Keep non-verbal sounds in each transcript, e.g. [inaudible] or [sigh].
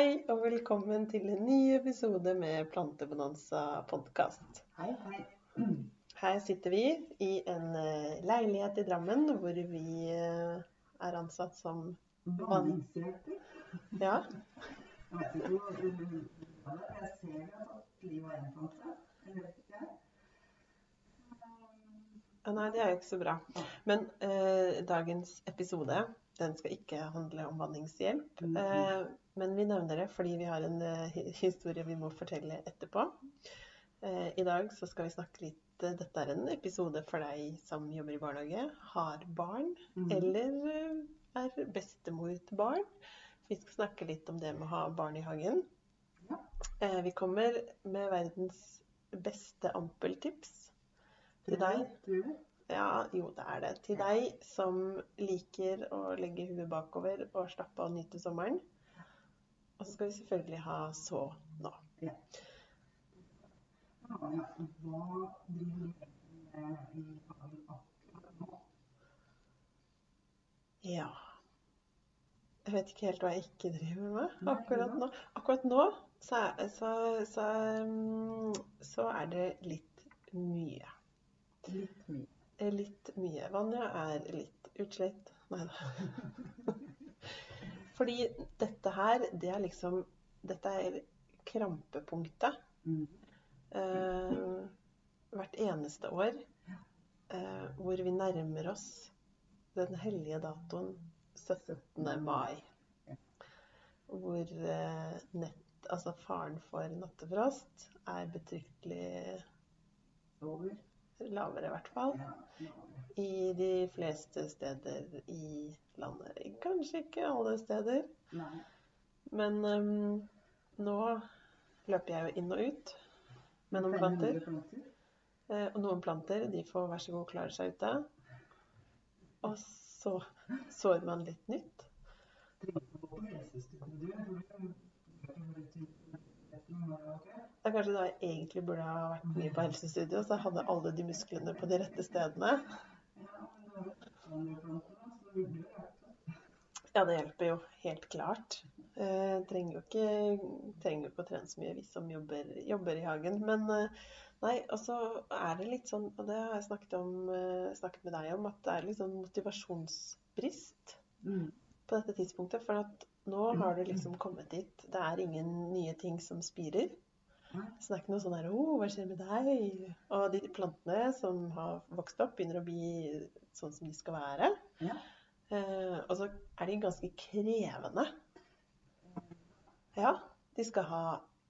Hei og velkommen til en ny episode med Plantebonanza podkast. Hei, hei. Her sitter vi i en eh, leilighet i Drammen hvor vi eh, er ansatt som Vanningshjelper. Ja, Jeg vet ikke hvor er. Jeg ser vi har tatt liv av en plante. Vet ikke. Ah, Nei, det er jo ikke så bra. Men eh, dagens episode den skal ikke handle om vanningshjelp. Mhm. Eh, men vi nevner det fordi vi har en eh, historie vi må fortelle etterpå. Eh, I dag så skal vi snakke litt Dette er en episode for deg som jobber i barnehage, har barn, Mhm. eller er bestemor til barn. Vi skal snakke litt om det med å ha barn i hagen. Ja. Vi kommer med verdens beste ampeltips til deg. Det, du? Ja, jo, det er det. Til deg som liker å legge huet bakover og slappe av og nyte sommeren. Og så skal vi selvfølgelig ha så nå. Ja. Hva driver du med i akkurat nå? Ja. Jeg vet ikke helt hva jeg ikke driver med akkurat nå. Akkurat nå så så, så, så er det litt mye. Litt mye. Eh, Litt mye. Vanja er litt utslitt. Nei da. [laughs] Fordi dette her, det er liksom Dette er krampepunktet. Mm. eh, hvert eneste år eh, hvor vi nærmer oss den hellige datoen 17. mai. Hvor eh, nett, altså faren for nattefrost er betryktelig Over. Lavere, i hvert fall. I de fleste steder i landet. Kanskje ikke alle steder. Men um, nå løper jeg jo inn og ut med noen planter. Eh, og noen planter de får vær så god klare seg ute. Og så sår man litt nytt. Tror du kan gå litt ut i morgen, ok? Det er kanskje da jeg egentlig burde ha vært mye på helsestudio, så jeg hadde alle de musklene på de rette stedene. Ja, men du har jo 800 planter, da, så det hjelper jo helt klart. Eh, trenger jo ikke, trenger ikke å trene så mye vi som jobber, jobber i hagen. Men eh, nei, og så er det litt sånn, og det har jeg snakket, om, eh, snakket med deg om, at det er litt sånn motivasjonsbrist Mm. på dette tidspunktet. For at nå har du liksom kommet dit. Det er ingen nye ting som spirer. Så det er ikke noe sånn her 'Å, hva skjer med deg?' Og de plantene som har vokst opp, begynner å bli sånn som de skal være. Ja. Eh, og så er de ganske krevende. Ja, de skal ha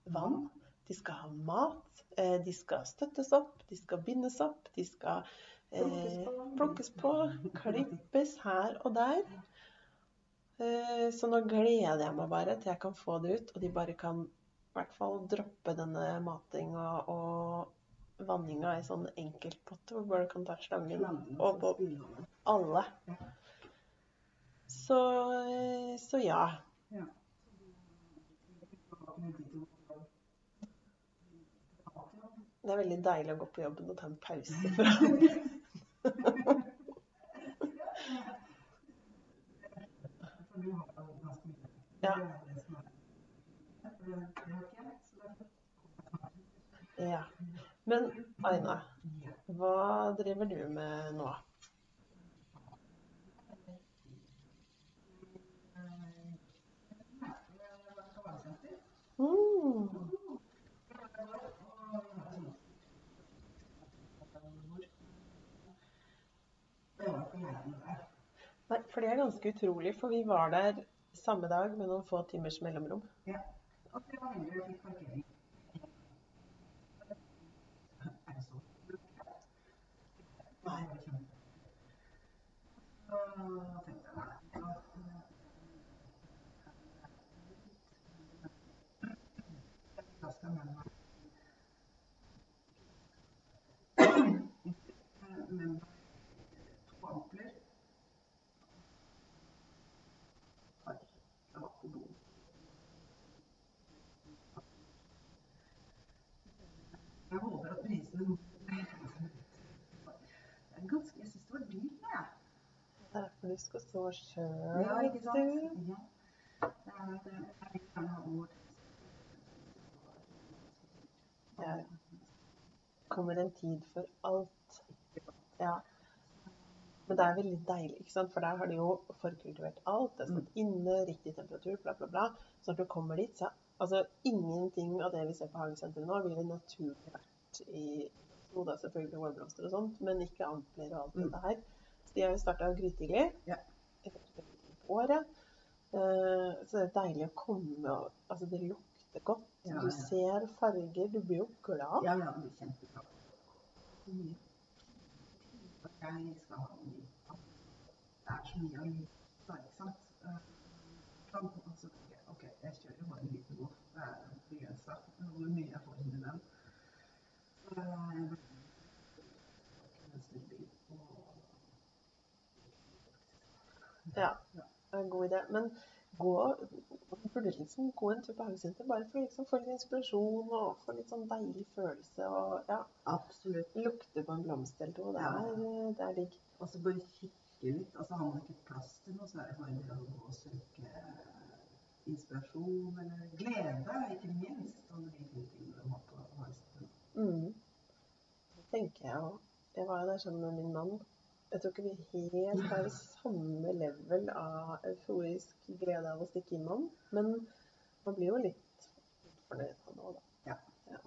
vann, de skal ha mat, eh, de skal støttes opp, de skal bindes opp, de skal eh, plukkes på, klippes her og der. Eh, så nå gleder jeg meg bare til jeg kan få det ut, og de bare kan i hvert fall droppe denne matinga og vanninga i sånn enkeltpotte hvor bare kan ta slangen og på alle. Så, eh, så ja. Ja. Det er veldig deilig å gå på jobben og ta en pause [laughs] fra Ja. Ja. Men Aina, hva driver du med nå? Mm. Nei, for det er ganske utrolig, for vi var der samme dag med noen få timers mellomrom. Ja. Og det var heldig jeg fikk parkering. Er det så? Nei, det var kjempe. Så tenkte jeg nei. Da skal jeg med meg med meg to ampler. Oi, det var på doen. Jeg håper at prisen Det er ganske Jeg syns det var dyrt, å Det stå sjøl. Ja, ikke sant? Ja. det. Ja. kommer en tid for alt. Ja. Men det er veldig deilig, ikke sant? for der har de jo forkultivert alt. Det er stått inne, riktig temperatur, bla, bla, bla. Så når du kommer dit, så altså ingenting av det vi ser på hagesenteret nå, ville naturlig vært i Jo da, selvfølgelig vårblomster og sånt, men ikke ampler og alt Mm. dette her. De har jo starta grytidlig. Ja. året. Eh, så det er deilig å komme Altså, det lukter godt. Ja, Du ja. ser farger. Du blir jo glad. Ja, ja, det blir. Mye. Jeg skal ha mye. Det er så mye ikke sant? Eh, altså, ok, jeg kjører bare en liten golf. Det er begrensa hvor mye jeg får inn i den. Så jeg burde kunne snu bil og Ja, det er en god idé. Men gå, burde liksom gå en tur på hagesenter bare for å liksom få litt inspirasjon og få litt sånn deilig følelse og ja, Absolutt. lukte på en blomst eller to. Det Ja. er, det er digg. Og så bare kikke litt. Altså Har man ikke plass til noe, så er det bare det å gå og søke inspirasjon eller glede, ikke minst, Og de to tingene man har på hagesenteret. Mm. Det tenker jeg òg. Jeg var jo der sammen med min mann. Jeg tror ikke vi helt har samme level av euforisk glede av å stikke innom. Men man blir jo litt fornøyd av det òg, da. Ja. Ja.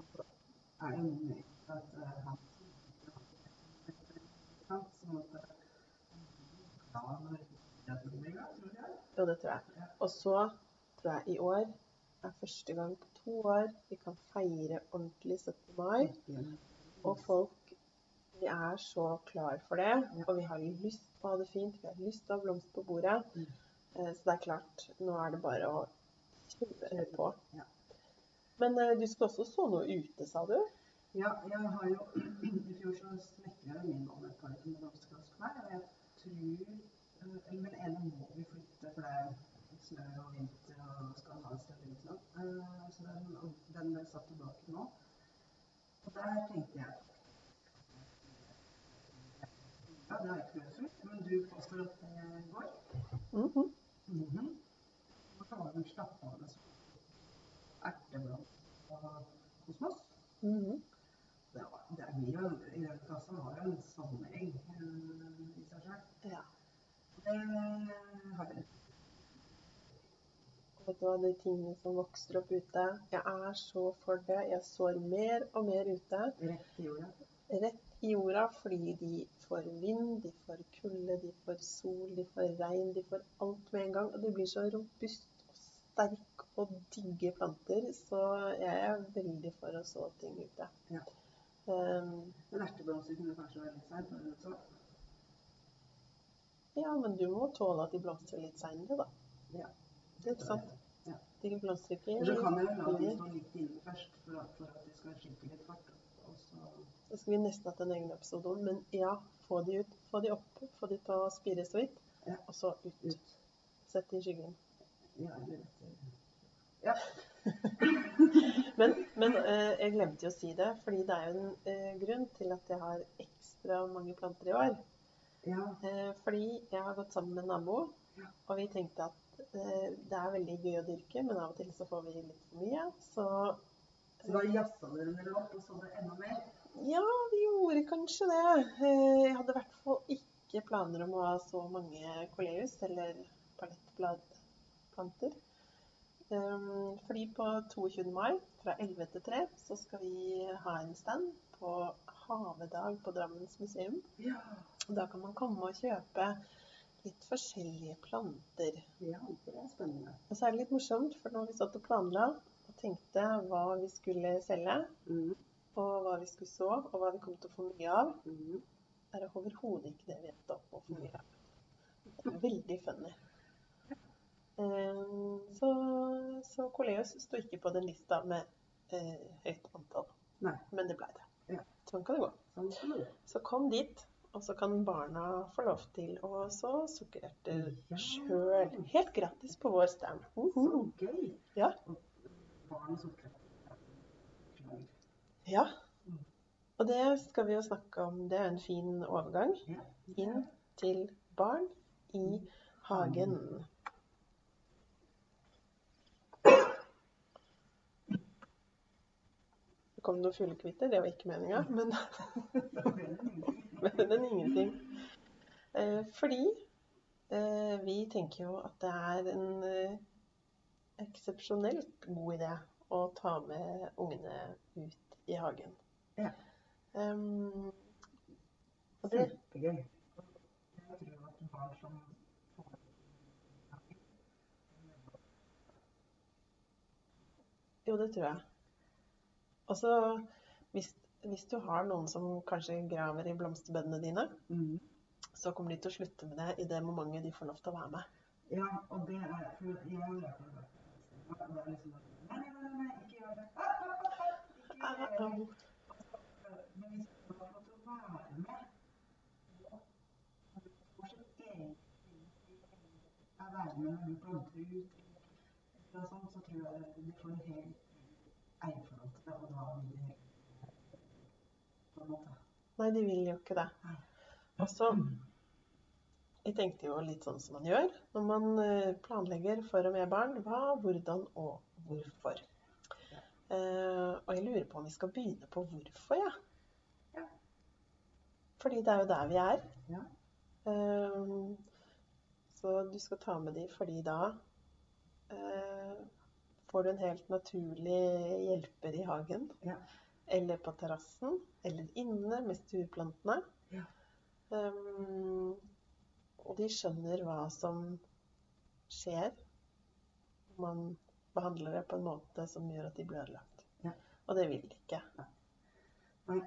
Er det jo noe med at eh, han sant, at det tror jeg. Og så tror jeg i år er første gang på to år vi kan feire ordentlig 17. mai. Og folk vi er så klar for det. Og vi har lyst på å ha det fint. Vi har lyst til å ha blomster på bordet. Mm. Eh, Så det er klart, nå er det bare å kjøre på. Ja. Men eh, du skal også så noe ute, sa du? Ja, jeg har jo [clears throat] I fjor så snekra jeg min om et par sånne på meg. Og jeg tror eh, Eller ene må vi flytte, for det er snø og vinter og skal ha et sted å liksom. Eh, Så den, den ble satt tilbake nå. Og der tenkte jeg Ja, det har jeg ikke prøvd, men du påstår at det går. Mhm. Mhm. Og så har den slappa av sånn erteblomst og kosmos. Mhm. Det, var, det blir jo, I den kassa har jo en sammenheng eh, i seg sjøl. Ja. Det har jeg vet du hva, de tingene som vokser opp ute Jeg er så for det. Jeg sår mer og mer ute. Rett i jorda. rett i jorda fordi de får vind, de får kulde, de får sol, de får regn, de får alt med en gang. Og de blir så robust og sterk og digge planter, så jeg er veldig for å så ting ute. Ja. Um, Men erteblomster kunne kanskje være litt seint. ja, men du må tåle at de blomstrer litt seinere, da. Ja. Ikke sant? Ja. De blomstrer ikke Eller så kan jeg jo la de stå litt inne først, for at, for at de skal skyte litt fart. Det skal vi nesten hatt en egen episode om, men ja, få de ut. Få de opp, få de til å spire så vidt, Ja. og så ut. ut. Sett de i skyggen. Ja, eller Ja. [laughs] Men, men eh, jeg glemte jo å si det, fordi det er jo en eh, grunn til at jeg har ekstra mange planter i år. ja. Eh, fordi jeg har gått sammen med en nabo, Ja. og vi tenkte at eh, det er veldig gøy å dyrke, men av og til så får vi litt for mye. Så Så da jazza dere dere opp, og så det enda mer? Ja, vi gjorde kanskje det. Eh, jeg hadde i hvert fall ikke planer om å ha så mange koleus eller palettbladplanter. Um, fordi på 22. mai fra 11 til 3 så skal vi ha en stand på Havedag på Drammens museum. Ja. Da kan man komme og kjøpe litt forskjellige planter. ja, det er spennende. Og så er det litt morsomt, for nå har vi satt og planla og tenkte hva vi skulle selge, Mm. Og hva vi skulle så, og hva vi kom til å få mye av. Mm. Det er overhodet ikke det vi endte opp med å få mye av. Det er veldig funny. Eh, Så, så Coleus sto ikke på den lista med eh, høyt antall, Nei. men det blei det. Ja. Sånn kan det gå. Sånn kan det gå. Så kom dit, og så kan barna få lov til å så sukkererter Ja. sjøl. Helt gratis på vår stand. Så gøy. Ja. Og barn sukker. Ja. Og det skal vi jo snakke om. Det er en fin overgang inn til barn i hagen. Det kom noen fuglekvitter. Det var ikke meninga, men [laughs] Bedre enn ingenting. Eh, fordi eh, vi tenker jo at det er en eh, eksepsjonelt god idé å ta med ungene ut i hagen. Ja. Um, og det, Kjempegøy. Jeg tror at barn som jo, det tror jeg. Og så hvis, hvis du har noen som kanskje graver i blomsterbedene dine, mm. så kommer de til å slutte med det i det momentet de får lov til å være med. Ja, og det er for jeg har lært det. Det er liksom nei, nei, nei, ikke gjør det. Ah, det. Men hvis du får være med og du får sin er være med når du planter ut eller så tror jeg de får en hel eierforhold til det, og da vil det på en måte. Nei, de vil jo ikke det. Og så Jeg tenkte jo litt sånn som man gjør når man eh, planlegger for og med barn. Hva, hvordan og hvorfor. Eh, og jeg lurer på om vi skal begynne på hvorfor, jeg. Ja. Fordi det er jo der vi er. Ja. Eh, så du skal ta med de fordi da uh, får du en helt naturlig hjelper i hagen. Ja. Eller på terrassen. Eller inne med stueplantene. Ja. Um, og de skjønner hva som skjer man behandler det på en måte som gjør at de blir ødelagt. Ja. Og det vil de ikke. Og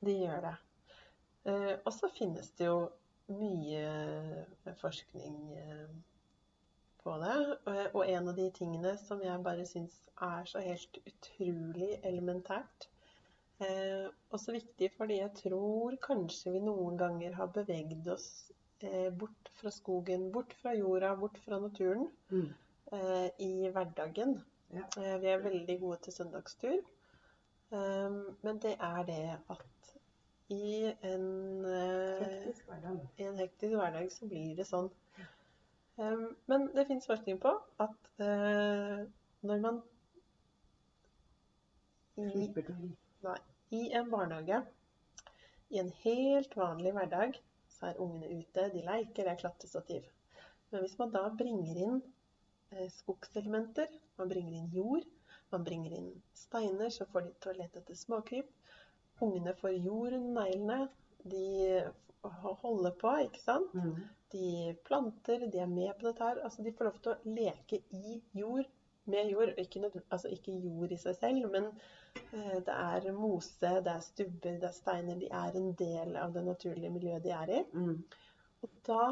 De gjør det. Eh, og så finnes det jo mye forskning eh, på det. Og- Og en av de tingene som jeg bare syns er så helt utrolig elementært, eh, og så viktig fordi jeg tror kanskje vi noen ganger har beveget oss eh, bort fra skogen, bort fra jorda, bort fra naturen Mm. eh, i hverdagen. Ja. Eh, vi er veldig gode til søndagstur. Men det er det at i en, eh, Hektisk hverdag. i en hektisk hverdag så blir det sånn. Um, men det fins forskning på at eh, når man i, nei, i en barnehage, i en helt vanlig hverdag, så er ungene ute, de leker, det er klatrestativ. Men hvis man da bringer inn eh, skogselementer, man bringer inn jord, man bringer inn steiner, så får de til å lete etter småkryp. Ungene får jord under neglene, de holder på, ikke sant? Mm. De planter, de er med på dette her. Altså, de får lov til å leke i jord, med jord. Ikke, altså, ikke jord i seg selv, men eh, det er mose, det er stubber, det er steiner. De er en del av det naturlige miljøet de er i. Mm. Og da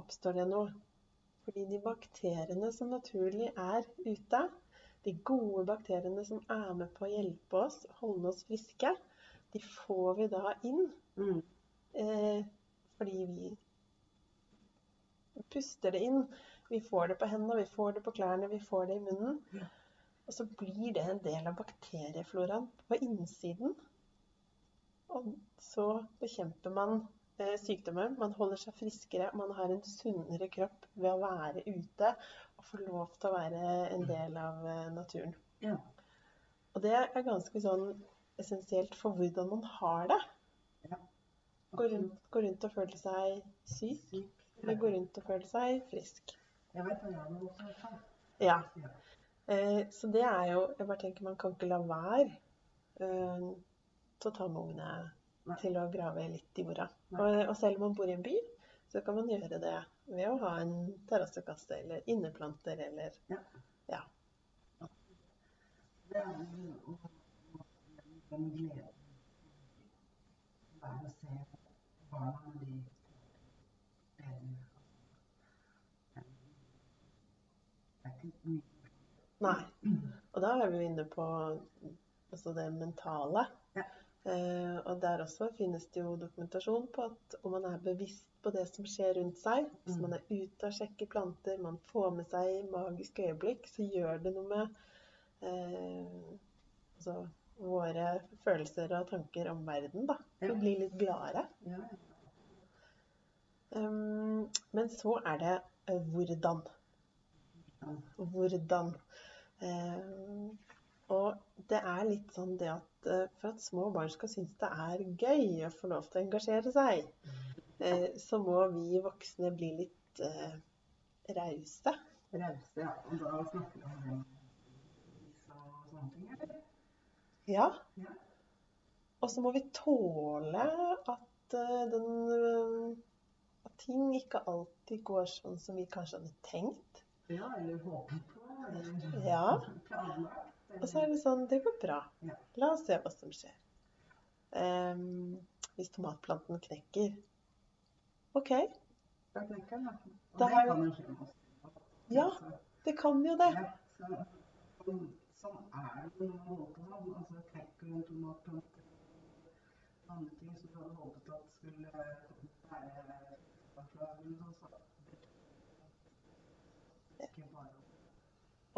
oppstår det noe. Fordi de bakteriene som naturlig er ute, de gode bakteriene som er med på å hjelpe oss, holde oss friske, de får vi da inn Mm. Eh, fordi vi puster det inn. Vi får det på hendene, vi får det på klærne, vi får det i munnen. Og så blir det en del av bakteriefloraen på innsiden. Og så bekjemper man eh, sykdommer. Man holder seg friskere. Man har en sunnere kropp ved å være ute og få lov til å være en del av eh, naturen. Ja. Og det er ganske sånn essensielt for hvordan man har det. Ja. Gå rundt, rundt og føle seg syk, Syk. Eller gå rundt og føle seg frisk. Jeg vet hva jeg også i. Ja. Eh, så det er jo Jeg bare tenker man kan ikke la være eh, til å ta med ungene Nei. til å grave litt i jorda. Og, og selv om man bor i en by, så kan man gjøre det ved å ha en terrassekasse eller inneplanter eller Ja. Ja. Det er jo den gleden det er å se barna når de lever. Det er ikke mye Nei. Og da er vi jo inne på altså det mentale. Ja. Eh, og der også finnes det jo dokumentasjon på at om man er bevisst på det som skjer rundt seg, hvis Mm. man er ute og sjekker planter, man får med seg magiske øyeblikk, så gjør det noe med eh, altså våre følelser og tanker om verden, da. Vi Ja. blir litt gladere. Ja. Um, men så er det eh, hvordan. Hvordan. Eh, og det er litt sånn det at eh, for at små barn skal synes det er gøy å få lov til å engasjere seg, eh, så må vi voksne bli litt rause. Rause, ja. Og da snakker vi om og sånne ting, eller? Ja. Ja. Og så må vi tåle at den At ting ikke alltid går sånn som vi kanskje hadde tenkt. Ja, eller håpet på, Ja. Og så er det sånn Det går bra. La oss se hva som skjer. Um, hvis tomatplanten knekker OK, Da knekker den. Og det kan jo skje med oss. Ja. Det kan jo det. Sånn, sånn er det på noen måter. Altså, knekker en tomatplante andre ting som du hadde håpet at skulle være fra eller noe sånt. Ikke bare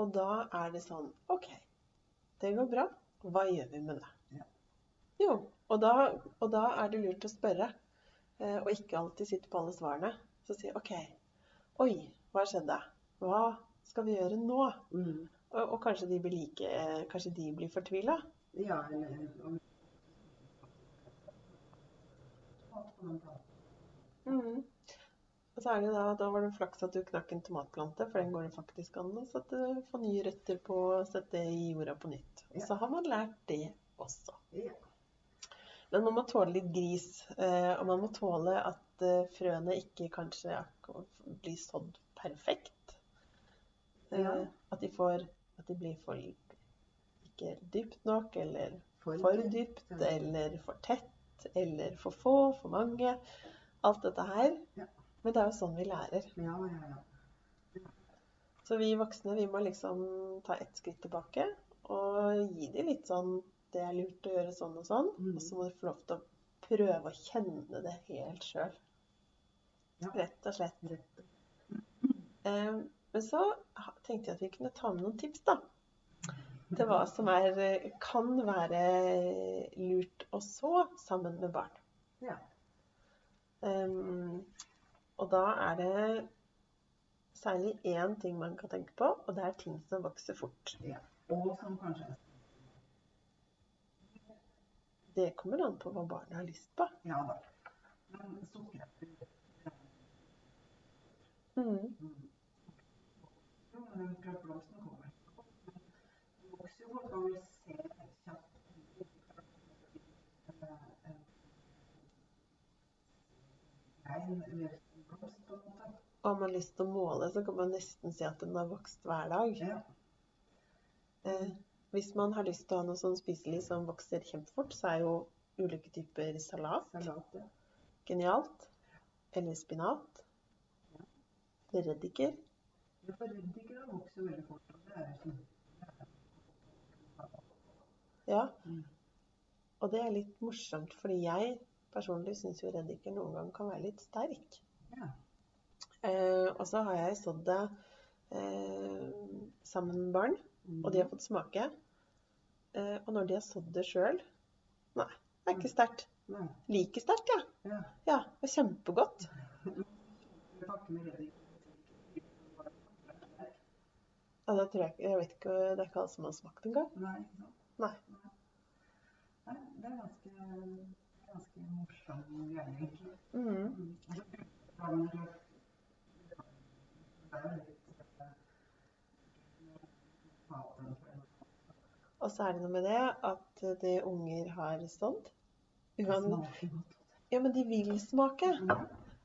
Og da er det sånn OK, det går bra. Hva gjør vi med det? Ja. Jo, og da, og da er det lurt å spørre, eh, og ikke alltid sitte på alle svarene. Så si OK, oi, hva skjedde? Hva skal vi gjøre nå? mm. Og, og kanskje de blir like eh, Kanskje de blir fortvila? Ja, eller. Mm. Og så er det da, da var det flaks at du knakk en tomatplante, for den går det faktisk an å sette, få nye røtter på og sette i jorda på nytt. Og så har man lært det også. Men man må tåle litt gris, eh, og man må tåle at eh, frøene ikke kanskje blir sådd perfekt. Eh, Ja. At de får At de blir for ikke dypt nok, eller For for dypt, eller for tett, eller for få, for mange. Alt dette her. Men det er jo sånn vi lærer. Ja, ja, ja. Så vi voksne vi må liksom ta ett skritt tilbake og gi dem litt sånn Det er lurt å gjøre sånn og sånn. Mm. Og så må de få lov til å prøve å kjenne det helt sjøl. Ja. Rett og slett. Rett. Eh, men så tenkte jeg at vi kunne ta med noen tips, da. Til hva som er, kan være lurt å så sammen med barn. Ja. Um, og da er det særlig én ting man kan tenke på, og det er ting som vokser fort. ja. Og som kanskje Det kommer an på hva barnet har lyst på. Ja da. Men sukkererter Mm. Jo, men den blomsten kommer. Det vokser jo fort, man vil se kjapt eh, en grein eller en blomst, på en måte. Og har man lyst til å måle, så kan man nesten si at den har vokst hver dag. Ja. Eh, hvis man har lyst til å ha noe sånn spiselig som vokser kjempefort, så er jo ulike typer salat Salat, ja. genialt. Eller spinat. Reddiker. Ja, for reddiker vokser veldig fort. og Det er sånn Ja. Mm. Og det er litt morsomt, fordi jeg personlig syns jo reddiker noen ganger kan være litt sterk. Ja. Eh, og så har jeg sådd det eh, sammen med barn, Mm. og de har fått smake. Eh, og når de har sådd det sjøl Nei, det er ikke sterkt. Like sterkt, ja. Ja. Det var kjempegodt. Ja, det tror jeg Jeg vet ikke, det er ikke alle som har smakt engang. Nei. Nei. Nei, det er ganske, ganske morsom greie, egentlig. Mm. Mm. Altså, utdanner du- Det er jo litt eh, maten for en- Og så er det noe med det at det unger har sånt. Ja, men de vil smake.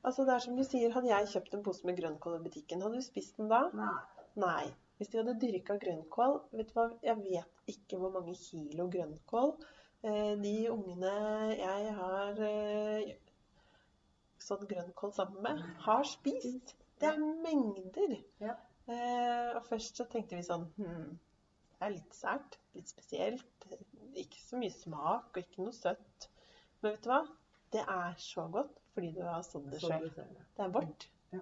Altså, det er som du sier, hadde jeg kjøpt en pose med grønnkål i butikken, hadde du spist den da? Nei. Nei. Hvis de hadde dyrka grønnkål Vet du hva, jeg vet ikke hvor mange kilo grønnkål eh, de ungene jeg har sånn grønnkål sammen med, har spist. Det er mengder. Ja. Eh, og først så tenkte vi sånn hm, Det er litt sært, litt spesielt. Ikke så mye smak og ikke noe søtt. Men vet du hva? Det er så godt fordi du har sådd det sjøl. det. Det er vårt. Ja.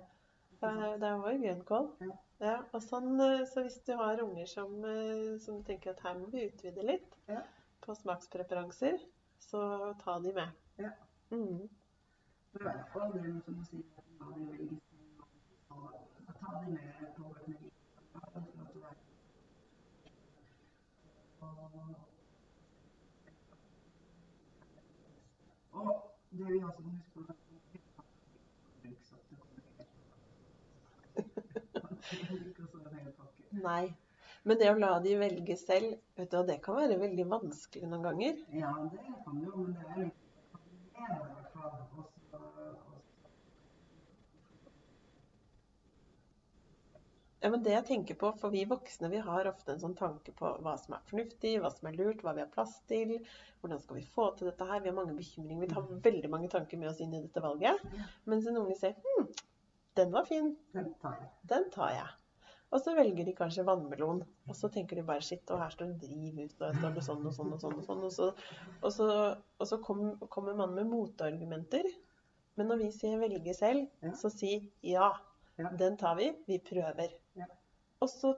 Det er, det er vår grønnkål. Ja. Ja, og sånn, eh, så hvis du har unger som, eh, som tenker at her må vi utvide litt, Ja. på smakspreferanser, så ta de med. Ja. Mm. For i hvert fall det som sier, at man vil med. For at det Og vi også må huske på. Nei. Men det å la de velge selv, vet du, det kan være veldig vanskelig noen ganger. Ja, det kan jo, men det er litt mer i hvert fall. Og så- og så- Ja, men det jeg tenker på, for vi voksne vi har ofte en sånn tanke på hva som er fornuftig, hva som er lurt, hva vi har plass til, hvordan skal vi få til dette her. Vi har mange bekymringer. Vi tar veldig mange tanker med oss inn i dette valget. Mens en unge ser hm, den var fin, Den tar jeg. den tar jeg. Og så velger de kanskje vannmelon, og så tenker de bare shit, og her står det drivhus, og her står det sånn og sånn og sånn. Og sånn, og så, og så, og så kom, kommer man med motargumenter. Men når vi sier velge selv, så si ja, Ja. den tar vi, vi prøver. Og så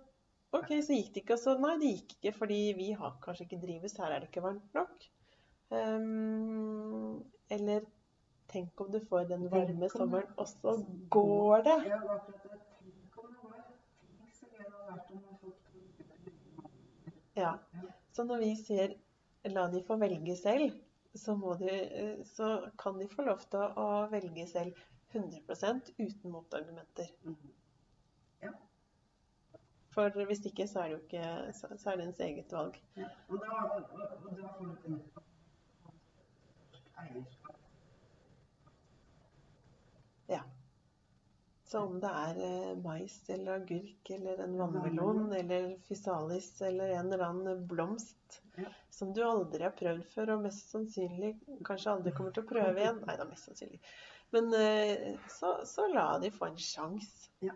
OK, så gikk det ikke. Og så nei, det gikk ikke fordi vi har kanskje ikke drivhus, her er det ikke varmt nok. Um, eller tenk om du får den varme sommeren, og så går det. Ja, så når vi sier la de få velge selv, så, de, eh, så kan de få lov til å velge selv 100 uten motargumenter. For hvis ikke, så er det jo ikke så så er det ens eget valg. Ja. Og da, og, og da får du eierskap. Ja. Så om det er eh, mais eller agurk eller en vannmelon eller fysalis eller en eller annen blomst Ja. som du aldri har prøvd før og mest sannsynlig kanskje aldri kommer til å prøve igjen Nei da, mest sannsynlig. Men eh, så, så la de få en sjanse. Ja.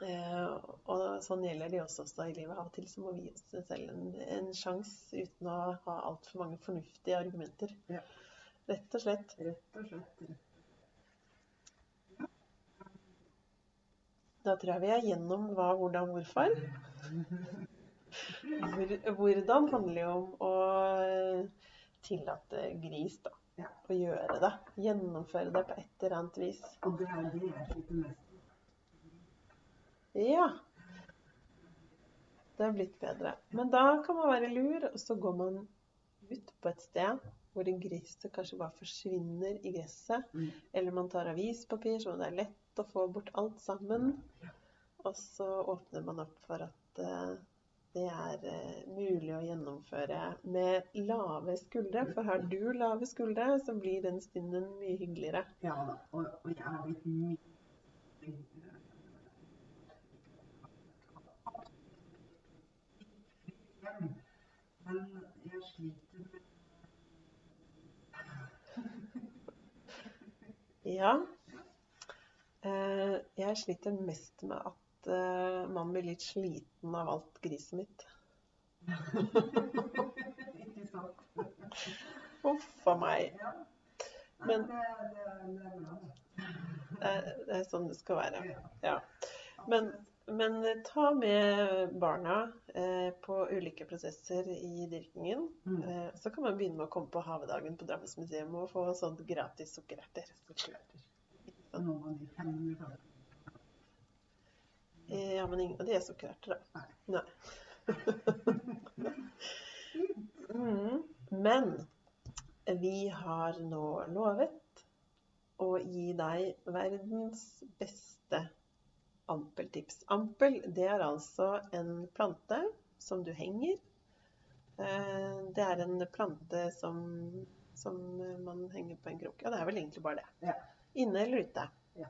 Eh, og sånn gjelder det også, også i livet. Av og til så må vi gi oss selv en, en sjanse uten å ha altfor mange fornuftige argumenter. Ja. Rett og slett. Rett og slett. Da tror jeg vi er gjennom hva, hvordan, hvorfor. Hvor, hvordan handler jo om å tillate gris, da. Ja. Å gjøre det. Gjennomføre det på et eller annet vis. Og det er det jeg sliter mest. Ja. Det er blitt bedre. Men da kan man være lur, og så går man ut på et sted hvor griset kanskje bare forsvinner i gresset. Mm. Eller man tar avispapir, så det er lett å få bort alt sammen. Og så åpner man opp for at eh, det er eh, mulig å gjennomføre med lave skuldre. For har du lave skuldre, så blir den stunden mye hyggeligere. Ja da. Og, og jeg har blitt mye Men jeg sliter med [laughs] Ja. Eh, jeg sliter mest med at eh, man blir litt sliten av alt griset mitt. [laughs] Ikke sant? [laughs] Huff a meg. Men- det, er sånn det skal være. Ja. Men, men eh, ta med barna eh, på ulike prosesser i dyrkingen. Mm. Eh, så kan man begynne med å komme på havedagen på Drammensmuseet og få sånn gratis sukkererter. Noen av de 500 kronene. Eh, ja, men ingen av de er sukkererter, da. Nei. mm. Men vi har nå lovet å gi deg verdens beste ampeltips. Ampel, det er altså en plante som du henger. Eh, Det er en plante som, som man henger på en krok. Ja, det er vel egentlig bare det. Ja. Inne eller ute. Ja.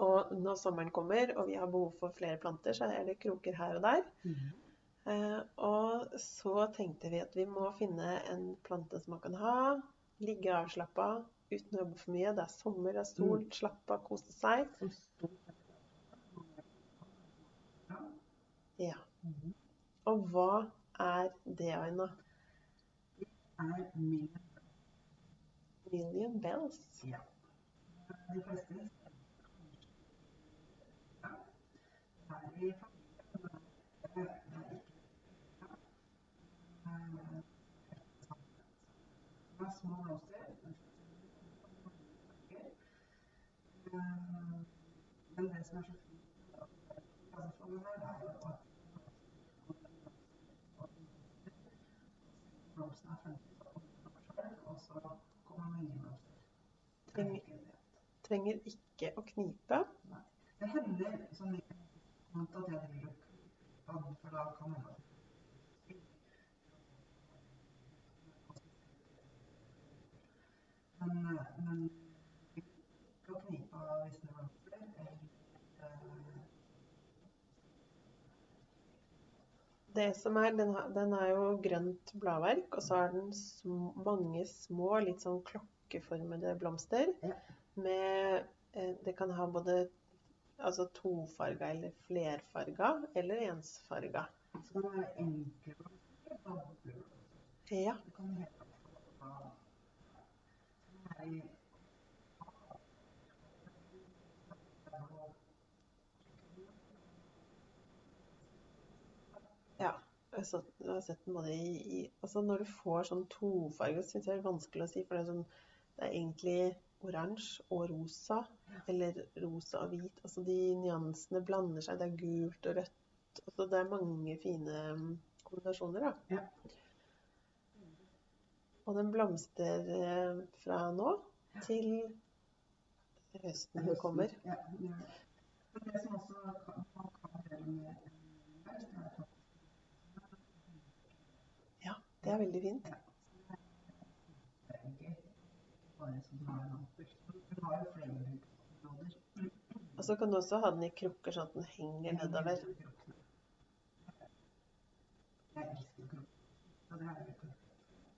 Og når sommeren kommer, og vi har behov for flere planter, så er det kroker her og der. Eh, og så tenkte vi at vi må finne en plante som man kan ha, ligge avslappa uten å jobbe for mye. Det er sommer, det er sol, slappe av, kose seg. Som står Ja. Og hva er det, Aina? Det er million. Million bells? Ja. De fleste Det er Men det som er så Trenger, trenger ikke å knipe. Det hender sånn at jeg driver og for da kan man Men, men ikke å knipe hvis det eller eh, Det som er, den, har- den er jo grønt bladverk, og så har den sm mange små, litt sånn klokkeformede blomster. Ja. Med eh, Det kan ha både altså tofarga eller flerfarga eller ensfarga. Så kan det være enkle blomster og doble blomster. Ja. Det kan ja. Jeg har sett den både i, i Altså når du får sånn tofarge, syns jeg det er vanskelig å si, for det er sånn Det er egentlig oransje og rosa, eller rosa og hvit. Altså de nyansene blander seg. Det er gult og rødt. Altså det er mange fine mm, kombinasjoner, da. Ja. Og den blomstrer eh, fra nå til høsten kommer. Ja, ja. det. Som også kan, man kan gjøre med er Ja, det er veldig fint. farger, bare så du har en amper. Du har jo flere områder. Og så kan du også ha den i krukker, sånn at den henger nedover. Er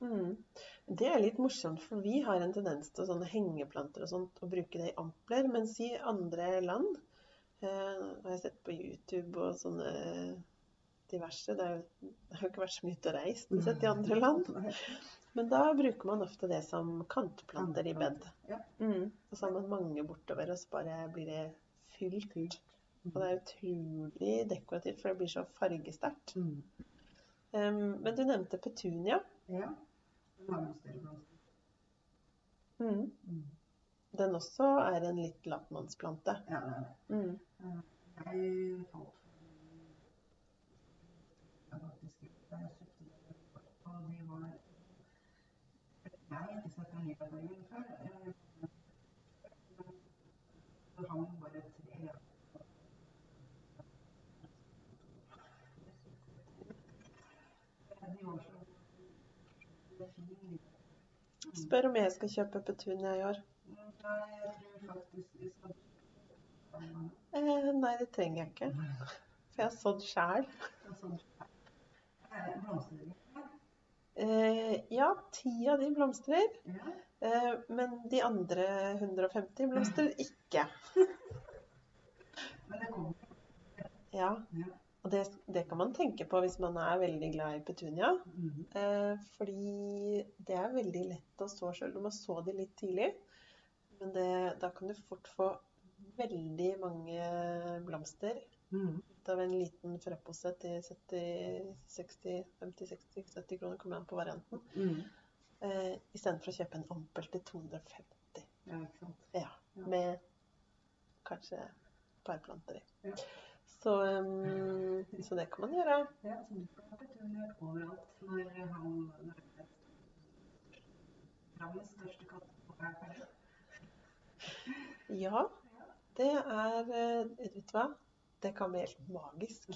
Mm. Det er litt morsomt, for vi har en tendens til sånne hengeplanter og sånt, å bruke det i ampler, mens i andre land eh, har jeg sett på YouTube og sånne diverse er det har jo ikke vært så mye ute og reist sett i andre land. Men da bruker man ofte det som kantplanter i bed. Ja. Mm. Og så har man mange bortover, og så bare blir det fylt. Og det er utrolig dekorativt, for det blir så fargesterkt. Mm. Um, men du nevnte petunia. Ja. Den. Mm. Mm. Også er en litt latmannsplante. Ja, det er det. Mm. Jeg falt for jeg faktisk jeg kjøpte det, og de var Jeg har sett den nyhetsdagen før. eh, Det hang bare tre så. Spør om jeg skal kjøpe petunia i år. Eh, nei, det trenger jeg ikke. For jeg har sådd sjæl. I? Eh, ja, ti av de blomstrer. Ja. Eh, men de andre 150 blomstrer ikke. Men det kommer. Ja, Ja. og det, det kan man tenke på hvis man er veldig glad i petunia. Mm. Eh, fordi det er veldig lett å så sjøl. Du må så de litt tidlig. Men det, da kan du fort få veldig mange blomster Mhm. Ut av en liten frepose til 70, 60, 50, 60, 70 kroner, kommer an på varianten. Mm. Eh, Istedenfor å kjøpe en ampel til 250. Ja, ikke sant. Ja, Ja. med kanskje et par planter i. Ja. Så, um, så det kan man gjøre. Ja, så du får ha petunier overalt når han Landets største katt på hver. Ja, det er eh, Vet du hva? Det kan bli helt magisk.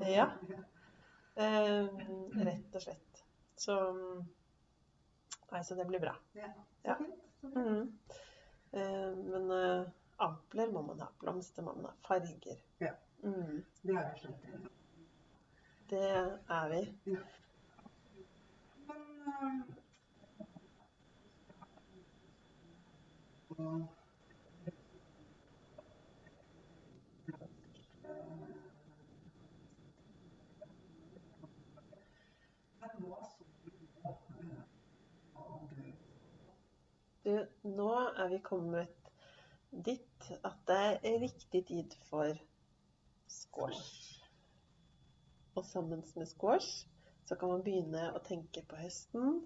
Ja. Eh, rett og slett. Så Nei, så det blir bra. Ja, Ja. så fint. Så fint. Mhm. Eh, men eh, ampler må man ha. Blomster må man ha. Farger. Ja. Mhm. Det er vi skjønt. Det er vi. Men øh, og Men hva så du nå, øh, av grønn? Du, nå er vi kommet dit at det er riktig tid for squash. Og sammen med squash så kan man begynne å tenke på høsten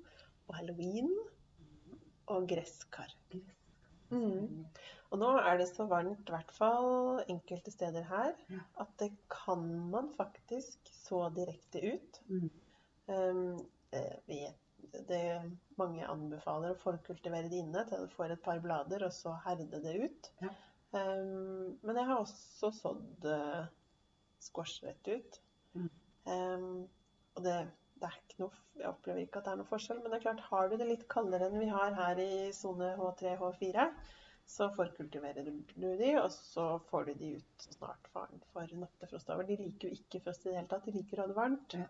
og halloween og gresskar. Mm. Og nå er det så varmt, i hvert fall enkelte steder her, at det kan man faktisk så direkte ut. Mm. Um, eh, vi, det mange anbefaler å forkultivere det inne til du får et par blader, og så herde det ut. Ja. Um, men jeg har også sådd uh, squash rett ut. Mm. Um, og det, det er ikke noe, jeg opplever ikke at det er noe forskjell, men det er klart, har du det litt kaldere enn vi har her i sone H3, H4, så forkultiverer du de, og så får du de ut så snart faren får nattefrost. De liker jo ikke frost i det hele tatt, de liker å ha det varmt. Ja.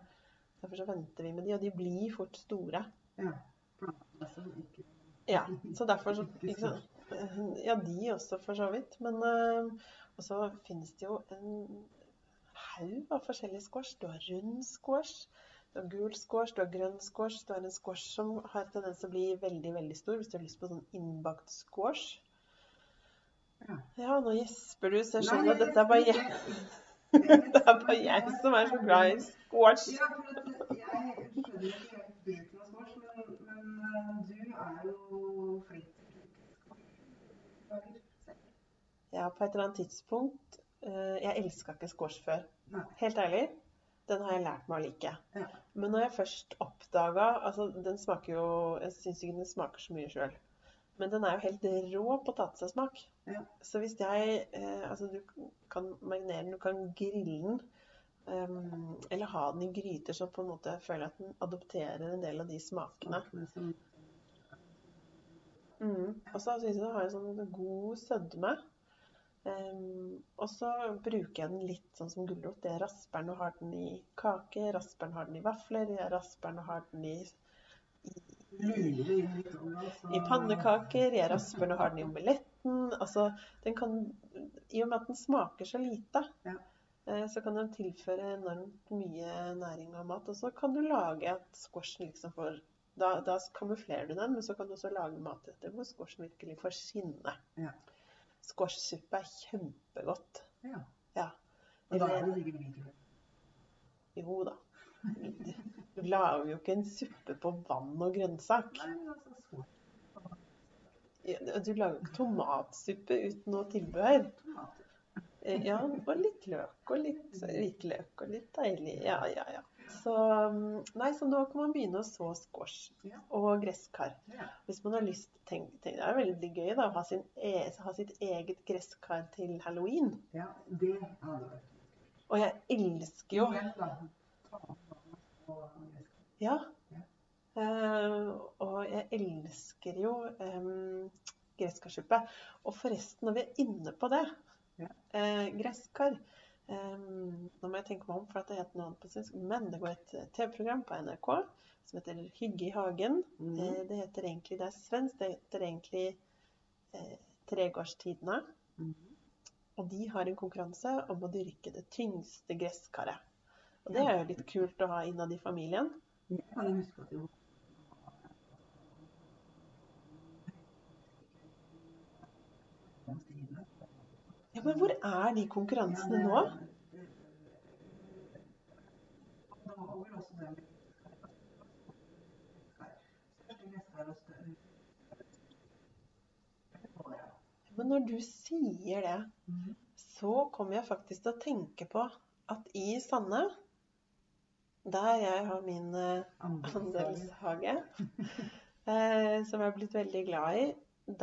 Derfor så venter vi med de, og de blir fort store. Ja. Ikke Ja, så derfor så sant? Ja, de også for så vidt. Men øh, Og så finnes det jo en haug av forskjellige squash. Du har rund squash, du har gul squash, du har grønn squash. Du har en squash som har tendens til å bli veldig, veldig stor hvis du har lyst på sånn innbakt squash. Ja. Ja, nå gjesper du, så jeg skjønner at dette er bare jeg, [laughs] det er bare jeg som er så glad i squash. Ja, for jeg skjønner ikke helt bruken av squash, men, men eh, du er jo flink til squash. Ja, på et eller annet tidspunkt uh, Jeg elska ikke squash før. Nei. Helt ærlig. Den har jeg lært meg å like. Ja. Men når jeg først oppdaga Altså, den smaker jo Jeg syns ikke den smaker så mye sjøl. Men den er jo helt rå potetsausmak. Ja. Så hvis jeg eh, Altså, du kan marinere den, du kan grille den. Um, eller ha den i gryter, så på en måte føler jeg at den adopterer en del av de smakene. Mm. Og så syns jeg den har en sånn god sødme. Ehm, og så bruker jeg den litt sånn som gulrot. Jeg rasper den og har den i kake, rasper den har den i vafler, jeg rasper den og har den i, olje. så- i pannekaker, jeg rasper den og har den i omeletten. Altså, den kan, I og med at den smaker så lite, Ja. eh, så kan den tilføre enormt mye næring og mat. Og så kan du lage at squashen liksom får da, da kamuflerer du den, men så kan du også lage mat etter hvor squashen virkelig får skinne. Ja. Squashsuppe er kjempegodt. Ja. Ja. Men da er det sikkert hvitløk. jo da. Du lager jo ikke en suppe på vann og grønnsak. Altså Du lager ikke tomatsuppe uten noe tilbehør. Eh, Ja, og litt løk og litt hvitløk og litt deilig. Ja, ja, ja. Så, mm, nei, så nå kan man begynne å så squash Ja. og gresskar. Ja. Hvis man har lyst tenk, tenk, Det er veldig gøy da, å ha, sin e, ha sitt eget gresskar til halloween. ja, det hadde vært Og jeg elsker jo. Ja. Ja. Eh, og jeg elsker jo um, gresskarsuppe. Og forresten, når vi er inne på det uh, Gresskar em, Nå må jeg tenke meg om, for det heter noe annet på svensk. Men det går et eh, TV-program på NRK som heter Hygge i hagen. Mm. Det heter egentlig Det er svensk. Det heter egentlig eh, Tregårdstidene. Mm. Og de har en konkurranse om å dyrke det tyngste gresskaret. Og det er jo litt kult å ha innad i familien. Jeg kan jo huske at jo Ja, men hvor er de konkurransene nå? Men når du sier det, så kommer jeg faktisk til å tenke på at i Sande, der jeg har min eh, andelshage, eh, som jeg er blitt veldig glad i,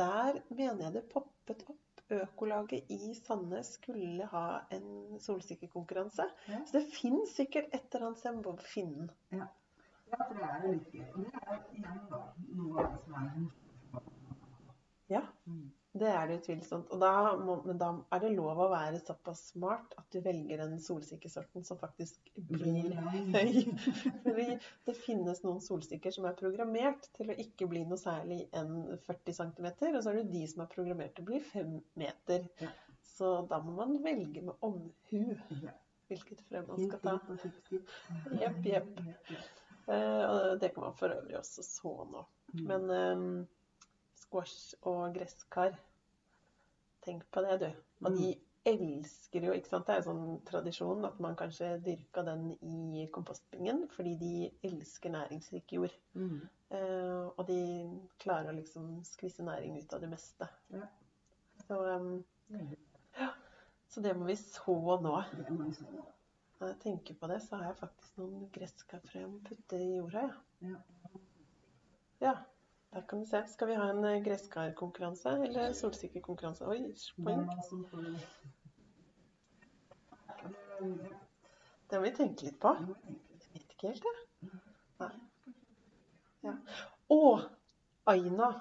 der mener jeg det poppet opp. Økolaget i Sandnes skulle ha en solsikkekonkurranse. Ja. Så det fins sikkert et eller annet sted, jeg må finne den. Ja, for det er jo litt gøy. Og det er igjen da noe av det som er morsomt. Ja. Mm. Det er det utvilsomt. Og da må, men da er det lov å være såpass smart at du velger den solsikkesorten som faktisk blir [laughs] høy. Fordi det finnes noen solsikker som er programmert til å ikke bli noe særlig enn 40 cm, og så er det de som er programmert til å bli 5 meter. Så da må man velge med omhu hvilket frø man skal ta. Jepp, jepp. Eh, og det kan man for øvrig også så nå. Mm. Men ehm, squash og gresskar Tenk på det, du. Og de elsker jo, ikke sant. Det er jo sånn tradisjon at man kanskje dyrka den i kompostbingen, fordi de elsker næringsrik jord. Mm. Eh, og de klarer å liksom skvisse næring ut av det meste. Ja. Så, um, ja. så det må vi så nå. Når jeg tenker på det, så har jeg faktisk noen gresskarfrø jeg må putte i jorda, ja. Ja. Der kan du se. Skal vi ha en eh, gresskarkonkurranse eller solsikkekonkurranse? Oi, poeng. spoink. er det må vi tenke litt på. jeg vet ikke helt, jeg. Ja. Ja. Å, Aina.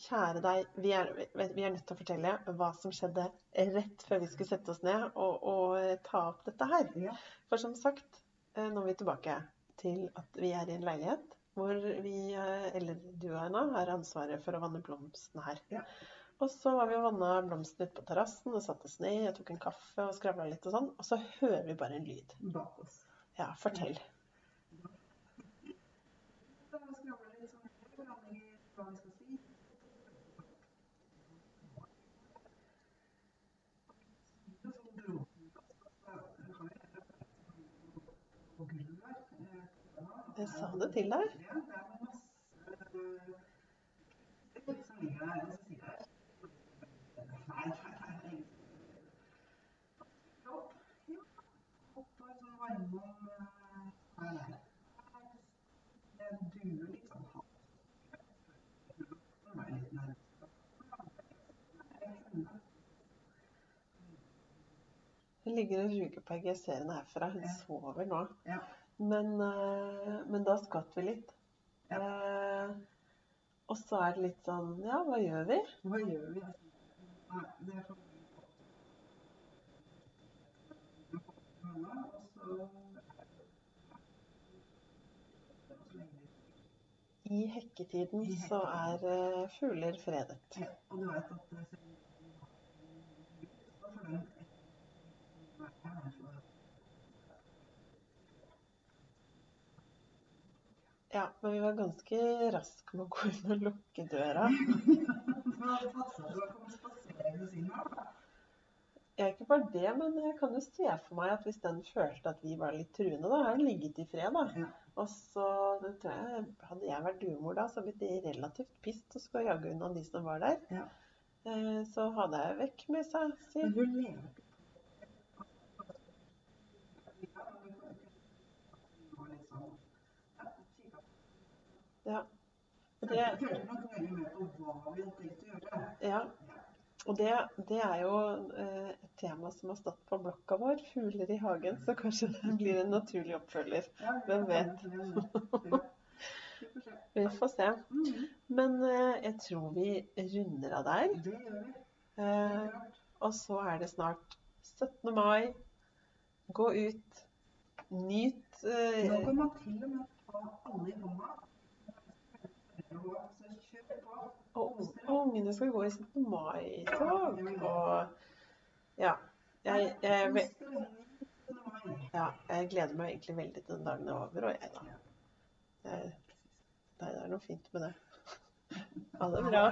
Kjære deg. Vi er, vi er nødt til å fortelle hva som skjedde rett før vi skulle sette oss ned og, og eh, ta opp dette her. For som sagt, eh, nå er vi tilbake til at vi er i en leilighet hvor vi, eh, eller du Aina, har ansvaret for å vanne blomstene her. Ja. Og så var vi og vanna blomstene ute på terrassen og satte oss ned og tok en kaffe og skravla litt og sånn. Og så hører vi bare en lyd. Bak oss. Ja, fortell. Da skravler vi i hva vi si. Det er sånn bråten, så har jeg på gulvet her. Jeg sa det til deg. Ja, det er masse eh, som ligger der, og så sier jeg Nei, nei, nei. Jo, jo. Oppå sånn varme eh, her der. Det duer litt sånn halvt. Det til deg. Hun ligger og ruger på ser henne herfra. Hun sover nå. Ja. Men, eh, men da skvatt vi litt. Eh, og så er det litt sånn Ja, hva gjør vi? Hva gjør vi? Nei, det er for I hekketiden så er eh, fugler fredet. Ja, og du vet at det så for den Ja, men vi var ganske raske med å gå inn og lukke døra. [laughs] Er ikke bare det, men jeg kan jo se for meg at hvis den følte at vi var litt truende, da har den ligget i fred, da. Og så det tror jeg, hadde jeg vært duemor da, så hadde jeg blitt relativt pissed og skulle jage unna de som var der. Ja. Eh, så hadde jeg vekk med seg, si. Men hun Ja. Og det, Jeg følte nok veldig med på hva vi hadde tenkt å gjøre. ja. Og det, det er jo eh, et tema som har stått på blokka vår, fugler i hagen, så kanskje det blir en naturlig oppfølger. Ja, Hvem vet? Vi får se. Mhm. Men eh, jeg tror vi runder av der. Det gjør vi. Eh, og så er det snart 17. mai. Gå ut. Nyt Nå kan man til og med ta alle i hånda. Og ungene skal gå i 17. mai-tog. Og ja. Jeg, jeg, ve- Kos dere inn i 17. mai. ja. jeg gleder meg egentlig veldig til den dagen er over, og jeg, da. Jeg, det er noe fint med det. Ha det bra.